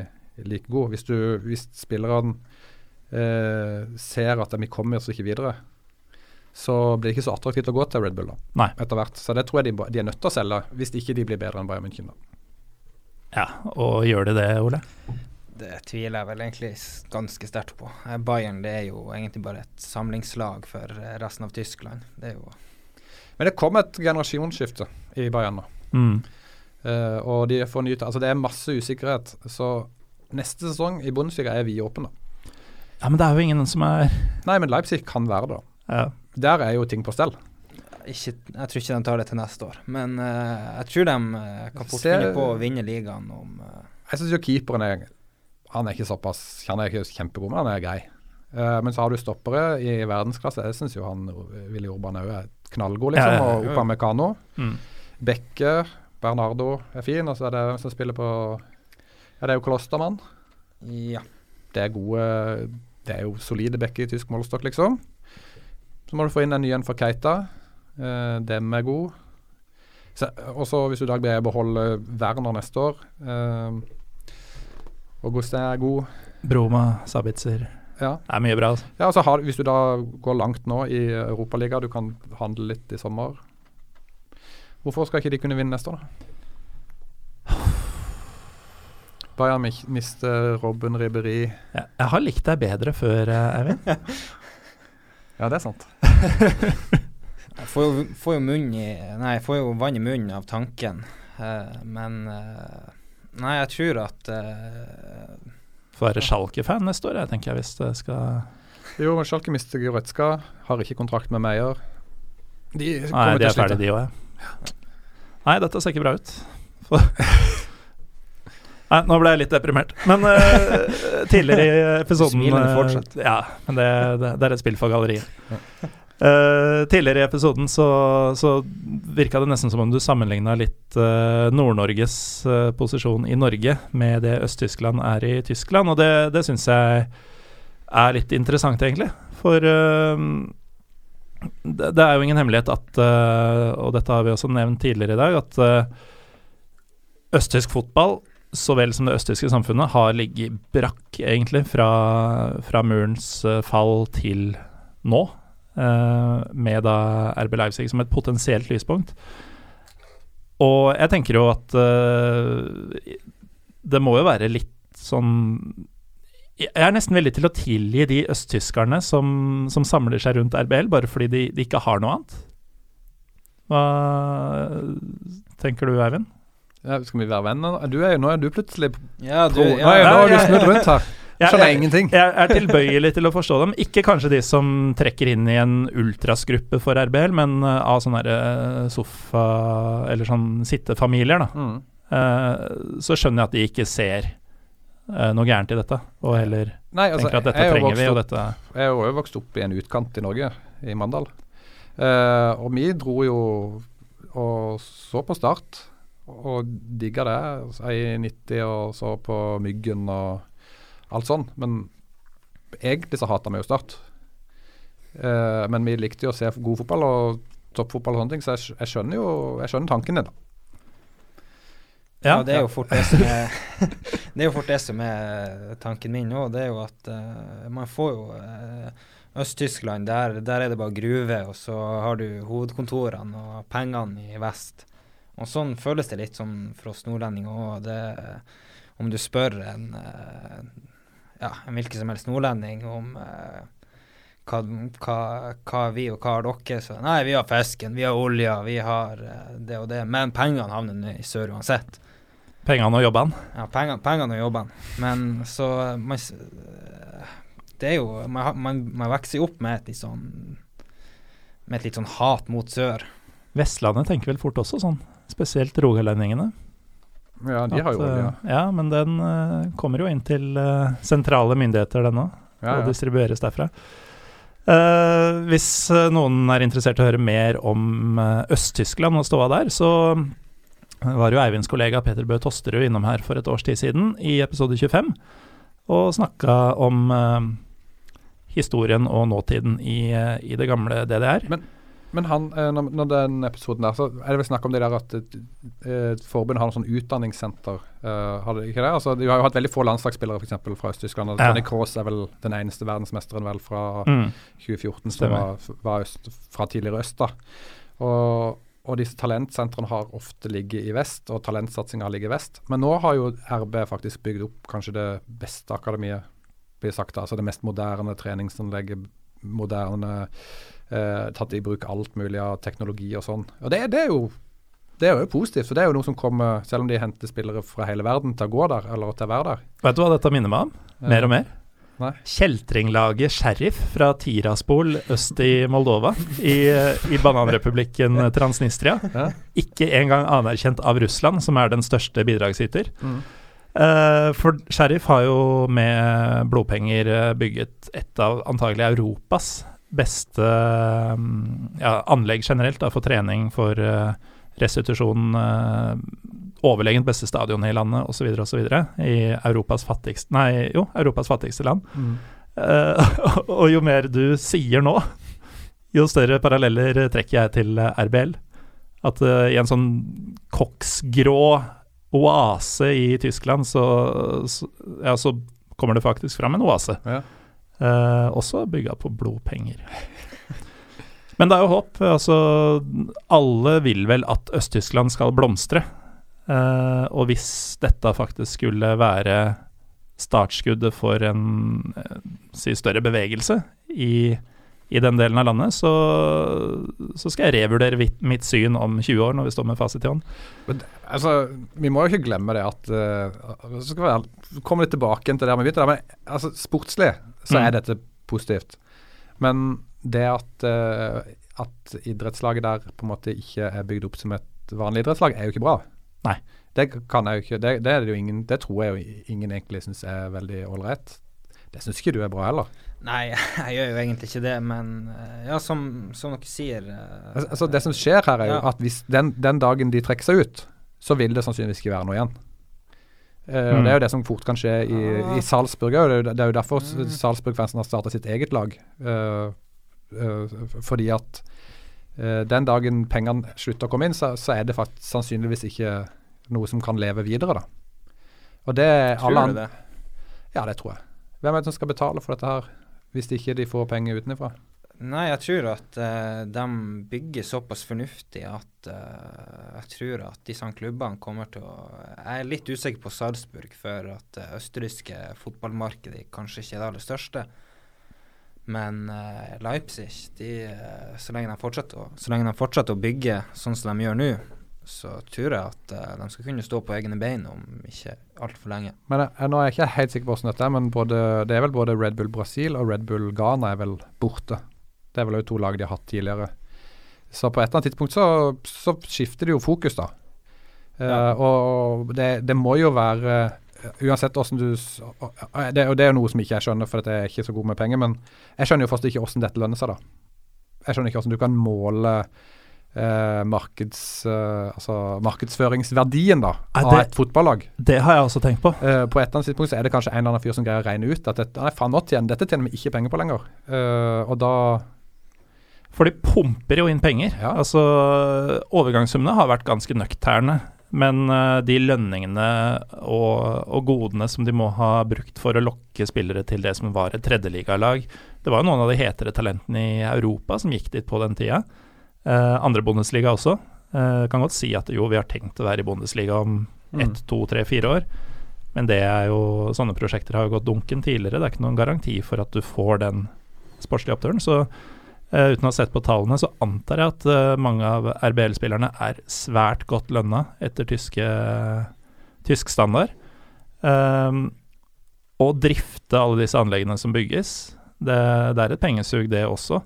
like god. Hvis, du, hvis spilleren eh, ser at vi kommer oss ikke videre, så blir det ikke så attraktivt å gå til Red Bull da, Nei. etter hvert. Så det tror jeg de, de er nødt til å selge, hvis ikke de blir bedre enn Bayern München. da. Ja, og gjør de det, Ole? Det tviler jeg vel egentlig ganske sterkt på. Eh, Bayern det er jo egentlig bare et samlingslag for eh, resten av Tyskland. Det er jo Men det kom et generasjonsskifte i Bayern nå. Mm. Uh, og de får nyte Altså det er masse usikkerhet. Så neste sesong i Bundesliga er vidåpen, da. Ja, men det er jo ingen som er Nei, men Leipzig kan være det. ja. Der er jo ting på stell. ikke, Jeg tror ikke de tar det til neste år. Men uh, jeg tror de uh, kan fort finne på å vinne ligaen om Jeg syns jo keeperen er Han er ikke såpass Han er ikke kjempegod, men han er grei. Uh, men så har du stoppere i verdensklasse. Jeg syns jo han eh, Willy Urban òg er knallgod, liksom. Ja, ja, ja. Og Upamecano. Mm. Bekke, Bernardo er fin. Og så er det hvem som spiller på Ja, det er jo Klostermann. Ja. Det er gode Det er jo solide bekker i tysk målestokk, liksom. Så må du få inn en ny en for Keita. Uh, dem er god. Og så hvis du da blir å beholde Werner neste år eh, Augustin er god. Broma, Sabitzer Ja. Det er mye bra. Altså. ja altså har, Hvis du da går langt nå i Europaligaen, du kan handle litt i sommer Hvorfor skal ikke de kunne vinne neste år, da? Bayern mister Robben Ribberi. Jeg, jeg har likt deg bedre før, eh, Eivind. Ja, det er sant. Jeg får jo, får jo, munn i, nei, får jo vann i munnen av tanken. uh, men eh, Nei, jeg tror at uh, Får være Schalke-fan neste år, jeg tenker jeg, hvis det skal Jo, Schalke mister Goretzka. Har ikke kontrakt med Meyer. De Nei, de er ferdige, de òg, ja. Nei, dette ser ikke bra ut. For- Nei, nå ble jeg litt deprimert. Men uh, tidligere i episoden Smilende fortsatt. men eh. Ja, men det, det, det er et spill for galleriet. Eh, tidligere i episoden så, så virka det nesten som om du sammenligna litt uh, Nord-Norges uh, posisjon i Norge med det Øst-Tyskland er i Tyskland, og det, det syns jeg er litt interessant, egentlig. For det, det er jo ingen hemmelighet at, og dette har vi også nevnt tidligere i dag, at østtysk fotball, så vel som det østtyske samfunnet, har ligget brakk, egentlig, fra, fra murens fall til nå. Eh, med da RB Leipzig som et potensielt lyspunkt. og jeg tenker jo at uh, det må jo være litt sånn Jeg er nesten villig til å tilgi de østtyskerne som, som samler seg rundt RBL, bare fordi de, de ikke har noe annet. Hva tenker du, Eivind? Ja, skal vi være venner? Du er, nå er du plutselig Ja, du, pro. ja, Nå er, nå har du ja, ja. snudd rundt her. Skjønner jeg, ingenting. jeg er tilbøyelig til å forstå dem. Ikke kanskje de som trekker inn i en ultrasgruppe for RBL, men uh, av sånne uh, sofa- eller sånn sittefamilier, da. Mm. Uh, så skjønner jeg at de ikke ser uh, noe gærent i dette, og heller Nei, altså, tenker at dette er trenger vi, og dette Jeg har jo vokst opp i en utkant i Norge, i Mandal. Uh, og vi dro jo og så på Start, og digga det altså, i 90 og så på Myggen og alt sånn. Men egentlig så hata vi jo Start. Eh, men vi likte jo å se god fotball og toppfotball og sånne ting, så jeg, jeg skjønner jo jeg skjønner tanken din. da. Ja, det er jo fort det som er Det er jo fort det som er tanken min nå. Det er jo at uh, man får jo uh, Øst-Tyskland, der, der er det bare gruve, og så har du hovedkontorene og pengene i vest. Og sånn føles det litt som for oss nordlendinger òg. Om du spør en, eh, ja, en hvilken som helst nordlending om eh, hva, hva, hva vi og hva har dere? Så nei, vi har fisken, vi har olja, vi har eh, det og det. Men pengene havner i sør uansett. Pengene og jobbene. Ja, pengene, pengene og jobbene. Men så man, Det er jo Man, man, man vokser opp med et litt sånn Med et litt sånn hat mot sør. Vestlandet tenker vel fort også sånn, spesielt rogalendingene. Ja, de har jo olje. eh, ja, men den eh, kommer jo inn til eh, sentrale myndigheter, den òg, Ja, og distribueres derfra. Uh, hvis noen er interessert i å høre mer om Øst-Tyskland og ståa der, så var jo Eivinds kollega Peter Bø Tosterud innom her for et års tid siden, i episode 25, og snakka om uh, historien og nåtiden i, i det gamle DDR. Men han, eh, når, når den episoden der, så er det vel snakk om det der at eh, forbundet har noe sånn utdanningssenter. eh, har det ikke det? Altså, de har jo hatt veldig få landslagsspillere for eksempel, fra Øst-Tyskland. Ja. Tony Kroos er vel den eneste verdensmesteren vel fra Mm. 2014 som var, var øst, fra tidligere øst. da. Og, og disse talentsentrene har ofte ligget i vest, og talentsatsinga ligger i vest. Men nå har jo RB faktisk bygd opp kanskje det beste akademiet, blir sagt. da, altså Det mest moderne treningsanlegget, moderne eh, Tatt i bruk alt mulig av teknologi og sånn. Og det, det er jo det er jo positivt, for det er jo noe som kommer, selv om de henter spillere fra hele verden til å gå der, eller til å være der. Vet du hva dette minner meg om? Mer og mer? Nei. Kjeltringlaget Sheriff fra Tiraspol øst i Moldova, i, i bananrepublikken Transnistria. Ja. Ikke engang anerkjent av Russland, som er den største bidragsyter. Mm. Eh, for Sheriff har jo med blodpenger eh, bygget et av antagelig Europas beste mm, ja, anlegg generelt da, for trening, for eh, restitusjon. eh, overlegent beste stadionet i landet osv. osv. I Europas fattigste Nei, jo, Europas fattigste land. Mm. Uh, og jo mer du sier nå, jo større paralleller trekker jeg til RBL. At uh, i en sånn koksgrå oase i Tyskland, så, så, ja, så kommer det faktisk fram en oase. Ja. Eh, også bygga på blodpenger. Men det er jo håp. Altså, alle vil vel at Øst-Tyskland skal blomstre. Eh, og hvis dette faktisk skulle være startskuddet for en eh, si større bevegelse i, i den delen av landet, så, så skal jeg revurdere mitt, syn om 20 år, når vi står med fasit i hånd. Men, altså, vi må jo ikke glemme det at uh, så skal vi komme litt tilbake til der vi begynte. Men altså, sportslig så Mm. er dette positivt. Men det at, uh, at idrettslaget der på en måte ikke er bygd opp som et vanlig idrettslag, er jo ikke bra. Nei. Det kan jeg jo ikke. Det, det, er det, jo ingen, det tror jeg jo ingen egentlig syns er veldig ålreit. Det syns ikke du er bra heller. Nei, jeg gjør jo egentlig ikke det, men eh, ja, som, som dere sier eh, Altså, altså Det som skjer her, er jo Ja. at hvis den, den dagen de trekker seg ut, så vil det sannsynligvis ikke være noe igjen. Eh, og Mm. Det er jo det som fort kan skje i, Ah. i Salzburg òg. Det, er det er jo derfor Mm. Salzburg-fansen har starta sitt eget lag. Uh, uh, fordi at eh, den dagen pengene slutter å komme inn, så, så er det faktisk sannsynligvis ikke noe som kan leve videre, da. Og det tror alle du det? Ja, det tror jeg. Hvem er det som skal betale for dette her, hvis ikke de får penger utenfra? Nei, jeg tror at uh, de bygger såpass fornuftig at uh, jeg tror at disse klubbene kommer til å Jeg er litt usikker på Salzburg, for at det uh, østerrikske fotballmarkedet kanskje ikke er det aller største. Men uh, Leipzig, de, så, lenge de fortsetter å, lenge de fortsetter å bygge sånn som de gjør nå, så tror jeg at de skal kunne stå på egne bein om ikke altfor lenge. Men jeg, Nå er jeg ikke helt sikker på hvordan dette er, men både, det er vel både Red Bull Brasil og Red Bull Ghana er vel borte. Det er vel òg to lag de har hatt tidligere. Så på et eller annet tidspunkt så, så skifter det jo fokus, da. Uh, ja. Uh, og det, det, må jo være uh, Uansett åssen du uh, det, Og det er jo noe som ikke jeg skjønner, for jeg er ikke så god med penger, men jeg skjønner jo fortsatt ikke åssen dette lønner seg, da. Jeg skjønner ikke åssen du kan måle markeds, altså markedsføringsverdien da, av det, et fotballag. Det har jeg også tenkt på. på et eller annet tidspunkt så er det kanskje en eller annen fyr som greier å regne ut at dette, nei, faen, tjener, dette tjener vi ikke penger på lenger. og da for de pumper jo inn penger. Ja. Altså, Overgangssummene har vært ganske nøkterne. Men uh, de lønningene og, og, godene som de må ha brukt for å lokke spillere til det som var et tredjeligalag Det var jo noen av de hetere talentene i Europa som gikk dit på den tida. Uh, andre Bundesliga også. Uh, kan godt si at jo, vi har tenkt å være i Bundesliga om mm. ett, to, tre, fire år. Men det er jo, sånne prosjekter har jo gått dunken tidligere. Det er ikke noen garanti for at du får den sportslige oppturen. Så Uh, uten å ha sett på tallene, så antar jeg at uh, mange av RBL-spillerne er svært godt lønna etter tyske, tysk standard. Um, å drifte alle disse anleggene som bygges, det, det, er et pengesug, det også.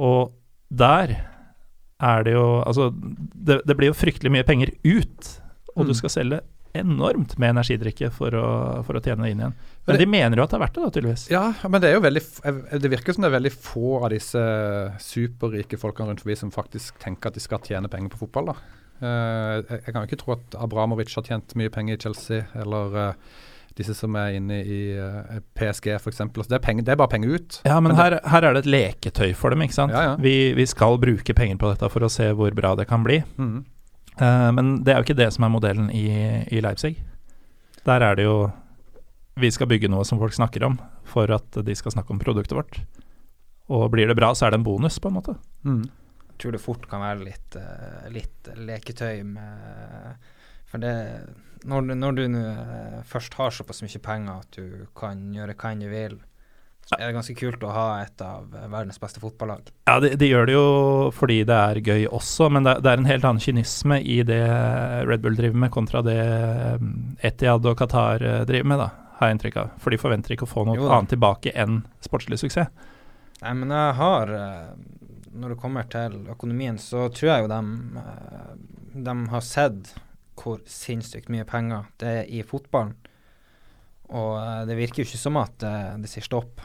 Og der er det jo Altså, det, det blir jo fryktelig mye penger ut, og mm. du skal selge enormt med energidrikke for å, for å tjene det inn igjen. Men de mener jo at det er verdt det, da, tydeligvis. Ja, men det er jo veldig Det virker som det er veldig få av disse superrike folkene rundt forbi som faktisk tenker at de skal tjene penger på fotball, da. Uh, jeg, jeg, kan jo ikke tro at Abramovic har tjent mye penger i Chelsea, eller uh, disse som er inne i uh, PSG f.eks. Altså det, det, er bare penger ut. Ja, men, men her, her, er det et leketøy for dem, ikke sant. Ja, ja. Vi, vi, skal bruke penger på dette for å se hvor bra det kan bli. Mm. Uh, men det er jo ikke det som er modellen i, i, Leipzig. Der er det jo Vi skal bygge noe som folk snakker om, for at de skal snakke om produktet vårt. Og blir det bra, så er det en bonus, på en måte. Mm. Jeg tror det fort kan være litt, uh, litt leketøy med For det Når, når du uh, først har såpass mye penger at du kan gjøre hva enn du vil, så er det ganske kult å ha et av verdens beste fotballag. Ja, de, de gjør det jo fordi det er gøy også, men det, det, er en helt annen kynisme i det Red Bull driver med, kontra det um, Etiad og Qatar uh, driver med, da, har jeg inntrykk av. For de forventer ikke å få noe annet tilbake enn sportslig suksess. Nei, men jeg har uh, Når det kommer til økonomien, så tror jeg jo de, de har sett hvor sinnssykt mye penger det er i fotballen. Og det virker jo ikke som at det sier stopp.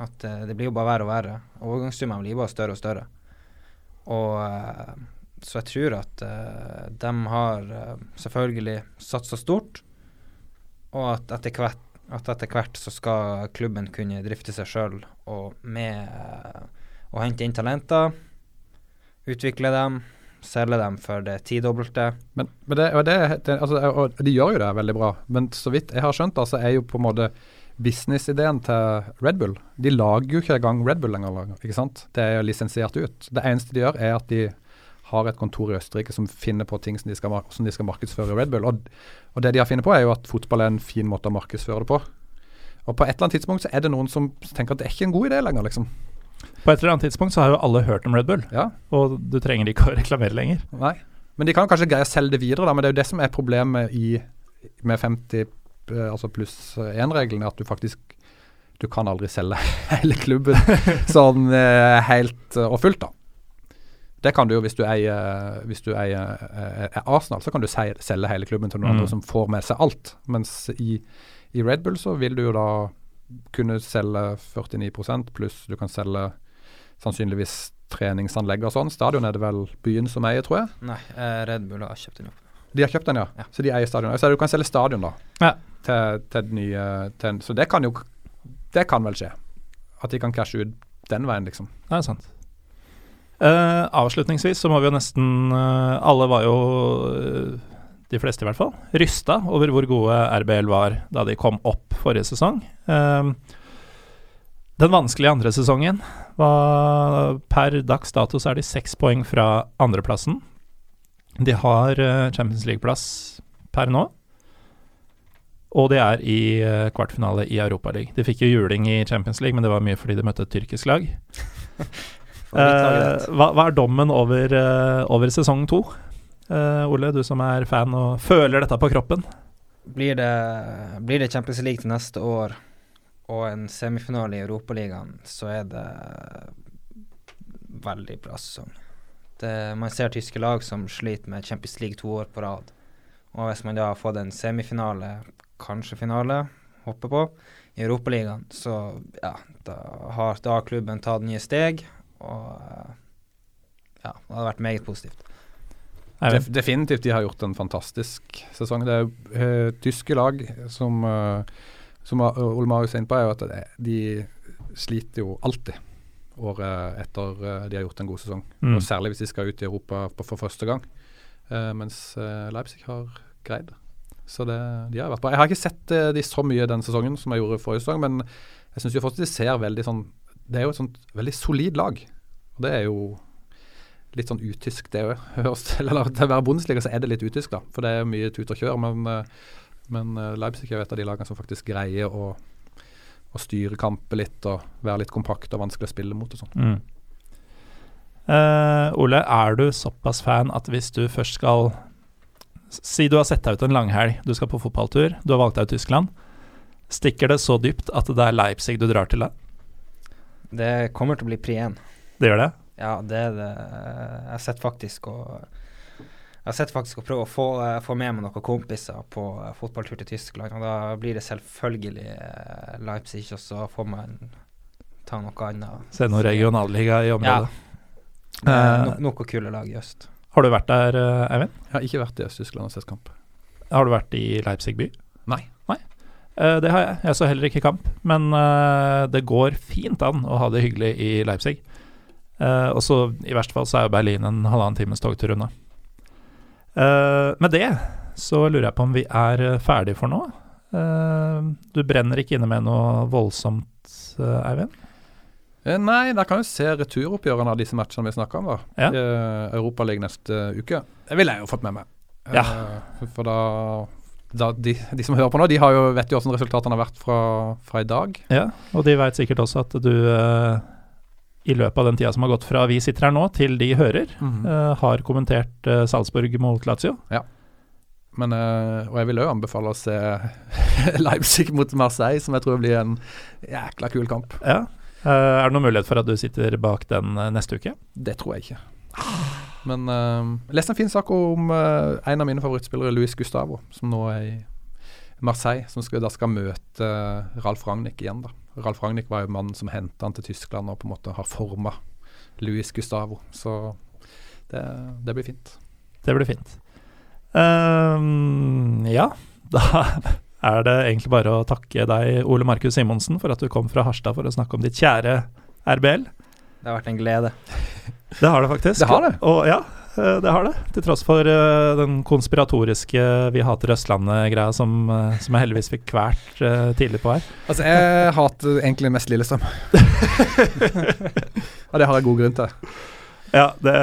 At uh, det blir jo bare verre og verre. Overgangssummene blir bare større og større. Og Så jeg tror at de har selvfølgelig satsa stort, og at etter hvert at etter hvert så skal klubben kunne drifte seg sjøl og med å hente inn talenter, utvikle dem, selge dem for det tidobbelte. Men, men det, det, det, altså, og de gjør jo det veldig bra, men så vidt jeg har skjønt, altså, er jo på en måte businessideen til Red Bull. De lager jo ikke engang Red Bull lenger. ikke sant? Det er jo lisensiert ut. Det eneste de gjør, er at de har et kontor i Østerrike som finner på ting som de skal, som de skal markedsføre i Red Bull. Og, og, det de har funnet på, er jo at fotball er en fin måte å markedsføre det på. Og på et eller annet tidspunkt så er det noen som tenker at det er ikke en god idé lenger, liksom. På et eller annet tidspunkt så har jo alle hørt om Red Bull, ja. og du trenger ikke å reklamere lenger. Nei, men de kan kanskje greie å selge det videre, da, men det er jo det som er problemet i, med 50 Eh, altså pluss én-regelen er at du faktisk du kan aldri selge hele klubben sånn eh, helt og fullt, da. Det kan du jo hvis du eier, hvis du eier er Arsenal, så kan du selge hele klubben til noen mm. andre som får med seg alt. Mens i, i, Red Bull så vil du jo da kunne selge 49% pluss du kan selge sannsynligvis treningsanlegg og sånn. Stadion er det vel byen som eier, tror jeg? Nei, Red Bull har kjøpt den opp. De har kjøpt den, ja. ja. Så de eier stadion. Så du kan selge stadion, da. Ja til, til nye til, Så det kan jo Det kan vel skje. At de kan cashe ut den veien, liksom. Det er sant. Uh, avslutningsvis så må vi jo nesten uh, Alle var jo, uh, de fleste i hvert fall, rysta over hvor gode RBL var da de kom opp forrige sesong. Den vanskelige andre sesongen var Per dags dato så er de seks poeng fra andreplassen. De har eh, Champions League-plass per nå. Og de er i eh, kvartfinale i Europaligaen. De fikk jo juling i Champions League, men det var mye fordi de møtte et tyrkisk lag. Eh, hva, hva er dommen over, over sesong to? Eh, Ole, du som er fan og føler dette på kroppen. Blir det, blir det Champions League til neste år og en semifinale i Europaligaen, så er det veldig bra sesong. Man ser tyske lag som sliter med Champions League to år på rad. Og hvis man da har fått en semifinale, kanskje finale, håper på, i Europaligaen, så ja, da har, da har klubben tatt nye steg, og ja, det hadde vært meget positivt. Def definitivt, de har gjort en fantastisk sesong. Det er eh, tyske lag som, uh, som Ole Marius er inne på, er jo at de sliter jo alltid året etter uh, de har gjort en god sesong. Mm. Og Særlig hvis de skal ut i Europa på, for første gang. Uh, mens Leipzig har greid det. Så det, de har vært bra. Jeg har ikke sett de så mye den sesongen som jeg gjorde forrige sesong, men jeg syns fortsatt de ser veldig sånn Det er jo et sånt veldig solid lag. Og det er jo litt sånn utysk, det òg. Eller til å være Bundesliga så er det litt utysk, da. For det er mye tut og kjør. Men, men Leipzig er et av de lagene som faktisk greier å, å styre kamper litt og være litt kompakt og vanskelig å spille mot og sånn. Mm. Uh, Ole, er du såpass fan at hvis du først skal Si du har sett deg ut en langhelg, du skal på fotballtur, du har valgt deg ut Tyskland. Stikker det så dypt at det er Leipzig du drar til da? Det kommer til å bli pri 1. Det gjør det? Ja, det er det. Jeg har sett faktisk og jeg har sett faktisk å prøve å få, få med meg noen kompiser på fotballtur til Tyskland. Og da blir det selvfølgelig eh, Leipzig, og så får man ta noe annet. Se noe regionalliga i området. Ja. Eh, no, noe kule lag i øst. Har du vært der, Eivind? Jeg har ikke vært i Øst-Tyskland og sett kamp. Har du vært i Leipzig by? Nei. Nei. Eh, det har jeg. Jeg så heller ikke kamp. Men eh, det går fint an å ha det hyggelig i Leipzig. Uh, og så i verste fall så er jo Berlin en halvannen times togtur unna. Uh, med det så lurer jeg på om vi er ferdig for nå. Uh, du brenner ikke inne med noe voldsomt, Eivind? nei, da kan vi se returoppgjørene av disse matchene vi snakka om. da ja. Europaligaen neste uke. Det ville jeg jo fått med meg. Ja. for da, da de, de, som hører på nå, de har jo, vet jo hvordan resultatene har vært fra, fra i dag. Ja, og de veit sikkert også at du i løpet av den tida som har gått fra vi sitter her nå til de hører, mm. uh, har kommentert uh, Salzburg mot Lazio. Ja. Men, uh, og jeg vil òg anbefale å se Leipzig mot Marseille, som jeg tror blir en jækla kul kamp. Ja. er det noen mulighet for at du sitter bak den neste uke? Det tror jeg ikke. Men jeg leste en fin sak om en av mine favorittspillere, Luis Gustavo, som nå er i Marseille, som skal, da skal møte Ralf Ragnhild igjen. da Ralf Ragnhild var jo mannen som henta han til Tyskland og på en måte har forma Luis Gustavo. Så det, det, blir fint. Det blir fint. Um, ja, da er det egentlig bare å takke deg, Ole Markus Simonsen, for at du kom fra Harstad for å snakke om ditt kjære RBL. Det har vært en glede. Det har det faktisk. Det har det. Og ja, det har det. Til tross for uh, den konspiratoriske 'vi hater Østlandet'-greia som, uh, som, jeg heldigvis fikk kvert uh, tidlig på her. Altså, jeg hater egentlig mest Lillestrøm. Og det har jeg god grunn til. Ja, det,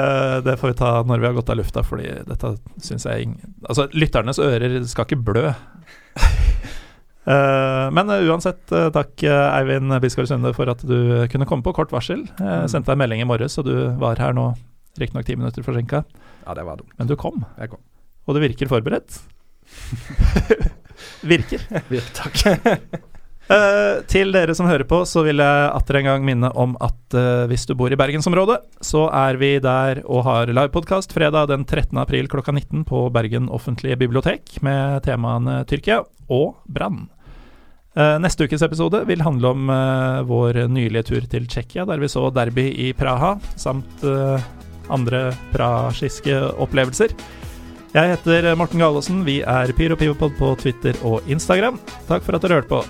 det, får vi ta når vi har gått av lufta, fordi dette syns jeg ingen Altså, lytternes ører skal ikke blø. men uansett, takk Eivind Bisgaard Sunde for at du kunne komme på kort varsel. Jeg sendte deg en melding i morges, og du var her nå Riktignok ti minutter forsinka. Ja, det var dumt. Men du kom. Jeg kom. Og du virker forberedt. virker. Virk, takk. uh, til dere som hører på, så vil jeg atter en gang minne om at uh, hvis du bor i bergensområdet, så er vi der og har livepodkast fredag den 13. april klokka 19 på Bergen offentlige bibliotek med temaene Tyrkia og brann. Uh, neste ukes episode vil handle om vår nylige tur til Tsjekkia, der vi så derby i Praha, samt andre praskiske opplevelser. Jeg heter Morten Galaasen. Vi er Pyro Pivopod på Twitter og Instagram. Takk for at dere hørte på.